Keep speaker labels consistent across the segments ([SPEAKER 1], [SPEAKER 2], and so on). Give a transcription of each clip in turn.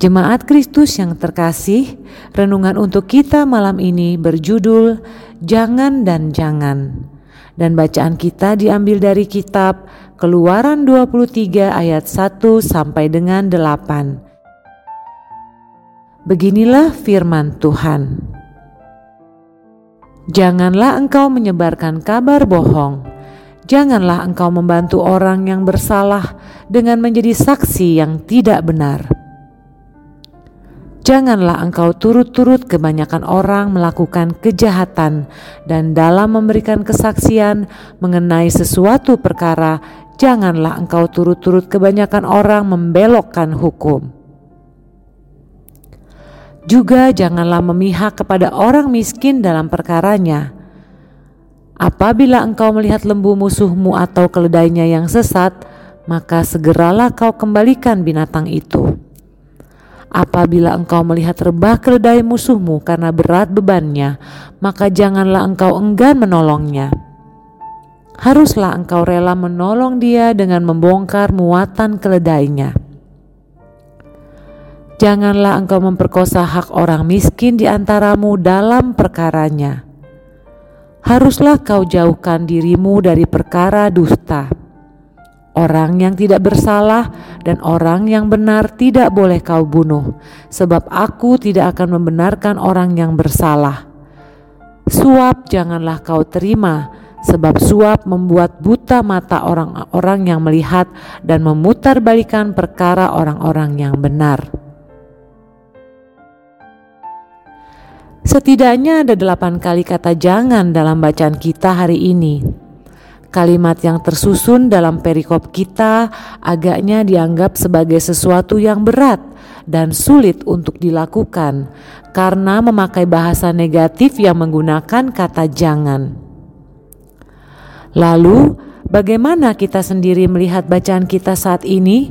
[SPEAKER 1] Jemaat Kristus yang terkasih, renungan untuk kita malam ini berjudul Jangan dan Jangan. Dan bacaan kita diambil dari kitab Keluaran 23 ayat 1 sampai dengan 8. Beginilah firman Tuhan. Janganlah engkau menyebarkan kabar bohong. Janganlah engkau membantu orang yang bersalah dengan menjadi saksi yang tidak benar Janganlah engkau turut-turut kebanyakan orang melakukan kejahatan, dan dalam memberikan kesaksian mengenai sesuatu perkara, janganlah engkau turut-turut kebanyakan orang membelokkan hukum. Juga janganlah memihak kepada orang miskin dalam perkaranya. Apabila engkau melihat lembu musuhmu atau keledainya yang sesat, maka segeralah kau kembalikan binatang itu Apabila engkau melihat rebah keledai musuhmu karena berat bebannya, maka janganlah engkau enggan menolongnya. Haruslah engkau rela menolong dia dengan membongkar muatan keledainya. Janganlah engkau memperkosa hak orang miskin di antaramu dalam perkaranya. Haruslah kau jauhkan dirimu dari perkara dusta Orang yang tidak bersalah dan orang yang benar tidak boleh kau bunuh, sebab aku tidak akan membenarkan orang yang bersalah. Suap janganlah kau terima, sebab suap membuat buta mata orang-orang yang melihat dan memutarbalikan perkara orang-orang yang benar. Setidaknya ada delapan kali kata jangan dalam bacaan kita hari ini. Kalimat yang tersusun dalam perikop kita agaknya dianggap sebagai sesuatu yang berat dan sulit untuk dilakukan karena memakai bahasa negatif yang menggunakan kata "jangan". Lalu, bagaimana kita sendiri melihat bacaan kita saat ini?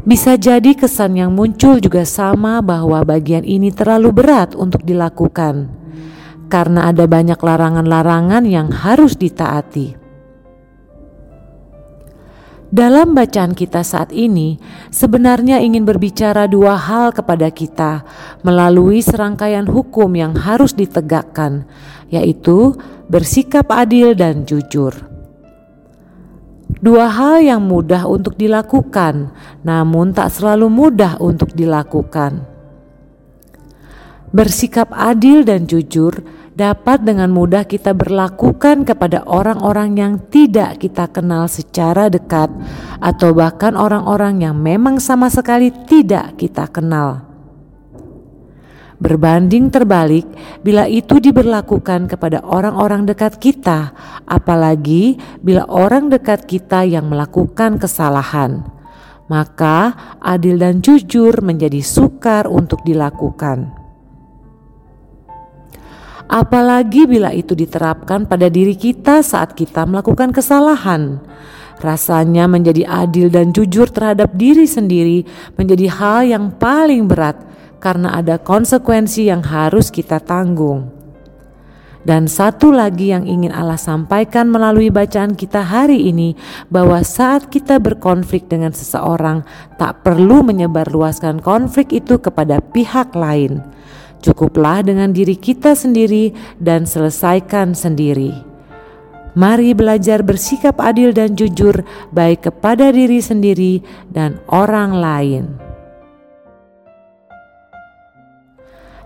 [SPEAKER 1] Bisa jadi kesan yang muncul juga sama bahwa bagian ini terlalu berat untuk dilakukan karena ada banyak larangan-larangan yang harus ditaati. Dalam bacaan kita saat ini, sebenarnya ingin berbicara dua hal kepada kita melalui serangkaian hukum yang harus ditegakkan, yaitu bersikap adil dan jujur. Dua hal yang mudah untuk dilakukan, namun tak selalu mudah untuk dilakukan. Bersikap adil dan jujur dapat dengan mudah kita berlakukan kepada orang-orang yang tidak kita kenal secara dekat, atau bahkan orang-orang yang memang sama sekali tidak kita kenal. Berbanding terbalik, bila itu diberlakukan kepada orang-orang dekat kita, apalagi bila orang dekat kita yang melakukan kesalahan, maka adil dan jujur menjadi sukar untuk dilakukan apalagi bila itu diterapkan pada diri kita saat kita melakukan kesalahan. Rasanya menjadi adil dan jujur terhadap diri sendiri menjadi hal yang paling berat karena ada konsekuensi yang harus kita tanggung. Dan satu lagi yang ingin Allah sampaikan melalui bacaan kita hari ini bahwa saat kita berkonflik dengan seseorang tak perlu menyebarluaskan konflik itu kepada pihak lain Cukuplah dengan diri kita sendiri dan selesaikan sendiri. Mari belajar bersikap adil dan jujur, baik kepada diri sendiri dan orang lain.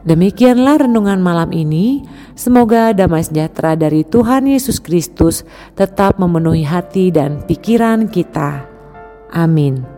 [SPEAKER 1] Demikianlah renungan malam ini. Semoga damai sejahtera dari Tuhan Yesus Kristus tetap memenuhi hati dan pikiran kita. Amin.